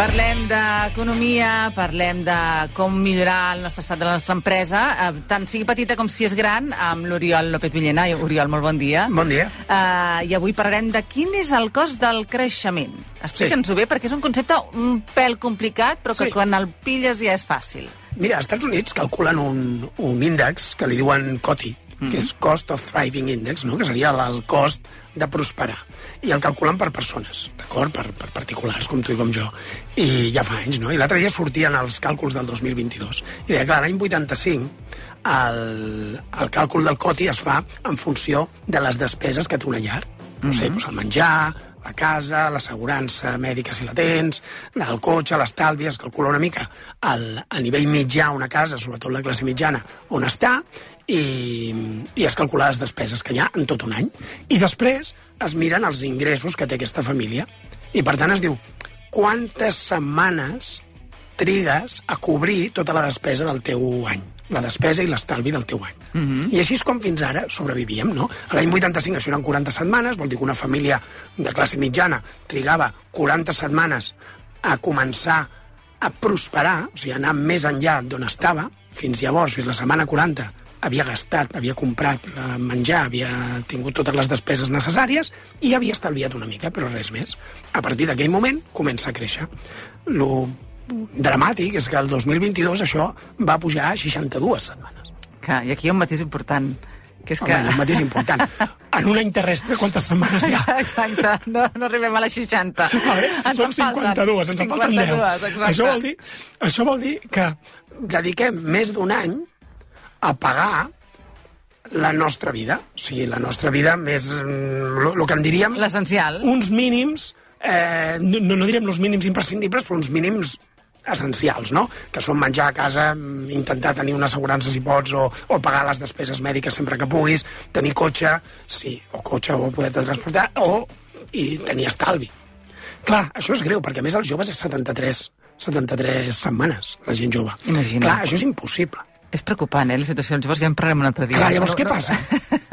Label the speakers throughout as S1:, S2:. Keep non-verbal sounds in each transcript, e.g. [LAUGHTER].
S1: Parlem d'economia, parlem de com millorar el nostre estat de la nostra empresa, eh, tant sigui petita com si és gran, amb l'Oriol López Villena. Oriol, molt bon dia.
S2: Bon dia.
S1: Uh, I avui parlarem de quin és el cost del creixement. Explica'ns-ho bé, perquè és un concepte un pèl complicat, però que
S2: Sí.
S1: quan el pilles ja és fàcil.
S2: Mira, als Estats Units calculen un, un índex que li diuen COTI, que és Cost of Thriving Index, no? que seria el, cost de prosperar. I el calculen per persones, d'acord? Per, per particulars, com tu i com jo. I ja fa anys, no? I l'altre dia sortien els càlculs del 2022. I deia, clar, l'any 85 el, el càlcul del COTI es fa en funció de les despeses que té una llar. No sé, doncs el menjar, la casa, l'assegurança mèdica si la tens, el cotxe, l'estalvi, es calcula una mica el, a nivell mitjà una casa, sobretot la classe mitjana, on està, i, i es calcula les despeses que hi ha en tot un any. I després es miren els ingressos que té aquesta família. I per tant es diu quantes setmanes trigues a cobrir tota la despesa del teu any la despesa i l'estalvi del teu any. Mm -hmm. I així és com fins ara sobrevivíem, no? L'any 85 això eren 40 setmanes, vol dir que una família de classe mitjana trigava 40 setmanes a començar a prosperar, o sigui, anar més enllà d'on estava, fins llavors, fins la setmana 40, havia gastat, havia comprat menjar, havia tingut totes les despeses necessàries i havia estalviat una mica, però res més. A partir d'aquell moment comença a créixer. Lo dramàtic és que el 2022 això va pujar a 62 setmanes.
S1: Que, I aquí hi ha un matís important, que és
S2: Home,
S1: que...
S2: el mateix important. [LAUGHS] En un any terrestre, quantes setmanes hi ha?
S1: Exacte, no, no arribem a les 60.
S2: A veure,
S1: Ens
S2: són
S1: en falten
S2: 52, ens en falten 10.
S1: 52, exacte.
S2: Això vol, dir, això vol dir que dediquem més d'un any a pagar la nostra vida. O sigui, la nostra vida més... El que en diríem...
S1: L'essencial.
S2: Uns mínims, eh, no, no direm els mínims imprescindibles, però uns mínims essencials, no? Que són menjar a casa, intentar tenir una assegurança si pots, o, o pagar les despeses mèdiques sempre que puguis, tenir cotxe, sí, o cotxe, o poder-te transportar, o i tenir estalvi. Clar, això és greu, perquè a més els joves és 73, 73 setmanes, la gent jove.
S1: Imagina't.
S2: Clar, això és impossible.
S1: És preocupant, eh, la situació. Llavors ja en parlarem un altre dia.
S2: Clar, llavors
S1: No,
S2: què
S1: no-
S2: passa?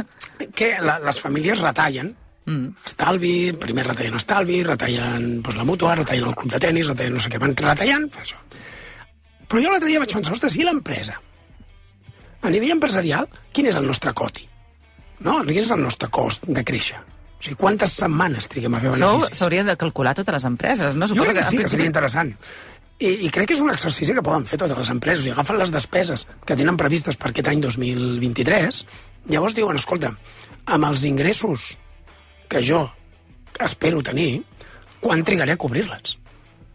S2: [LAUGHS] que la, les famílies retallen mm. estalvi, primer retallen estalvi, retallen doncs, la mútua, retallen el club de tennis, retallen no sé què, van retallant, fa això. Però jo l'altre dia vaig pensar, ostres, i l'empresa? A nivell empresarial, quin és el nostre coti? No? Quin és el nostre cost de créixer? O sigui, quantes setmanes triguem a fer beneficis?
S1: s'haurien de calcular totes les empreses, no?
S2: Jo
S1: Suposo
S2: crec que sí,
S1: en
S2: que seria interessant. I, I crec que és un exercici que poden fer totes les empreses. O sigui, agafen les despeses que tenen previstes per aquest any 2023, llavors diuen, escolta, amb els ingressos que jo espero tenir, quan trigaré a cobrir-les?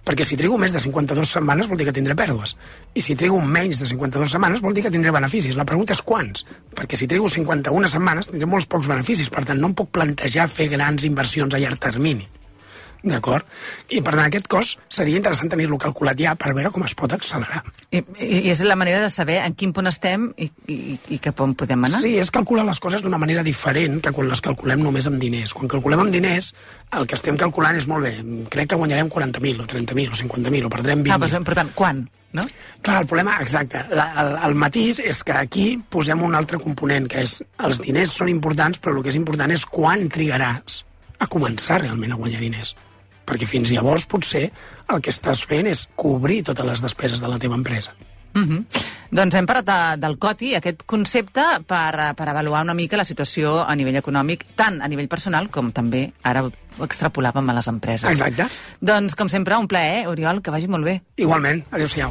S2: Perquè si trigo més de 52 setmanes vol dir que tindré pèrdues. I si trigo menys de 52 setmanes vol dir que tindré beneficis. La pregunta és quants? Perquè si trigo 51 setmanes tindré molts pocs beneficis. Per tant, no em puc plantejar fer grans inversions a llarg termini. D'acord? I per tant, aquest cost seria interessant tenir-lo calculat ja per veure com es pot accelerar.
S1: I, i, és la manera de saber en quin punt estem i, i, i cap on podem anar.
S2: Sí, és calcular les coses d'una manera diferent que quan les calculem només amb diners. Quan calculem amb diners, el que estem calculant és molt bé, crec que guanyarem 40.000 o 30.000 o 50.000 o perdrem 20.000.
S1: Ah, però és important, quan? No?
S2: Clar, el problema, exacte, la, el, el matís és que aquí posem un altre component, que és els diners són importants, però el que és important és quan trigaràs a començar realment a guanyar diners. Perquè fins llavors potser el que estàs fent és cobrir totes les despeses de la teva empresa.
S1: Mm -hmm. Doncs hem parlat de, del COTI, aquest concepte, per, eh, per avaluar una mica la situació a nivell econòmic, tant a nivell personal com també ara ho extrapolàvem a les empreses.
S2: Exacte.
S1: Doncs, com sempre, un plaer, Oriol, que vagi molt bé.
S2: Igualment. Adéu-siau.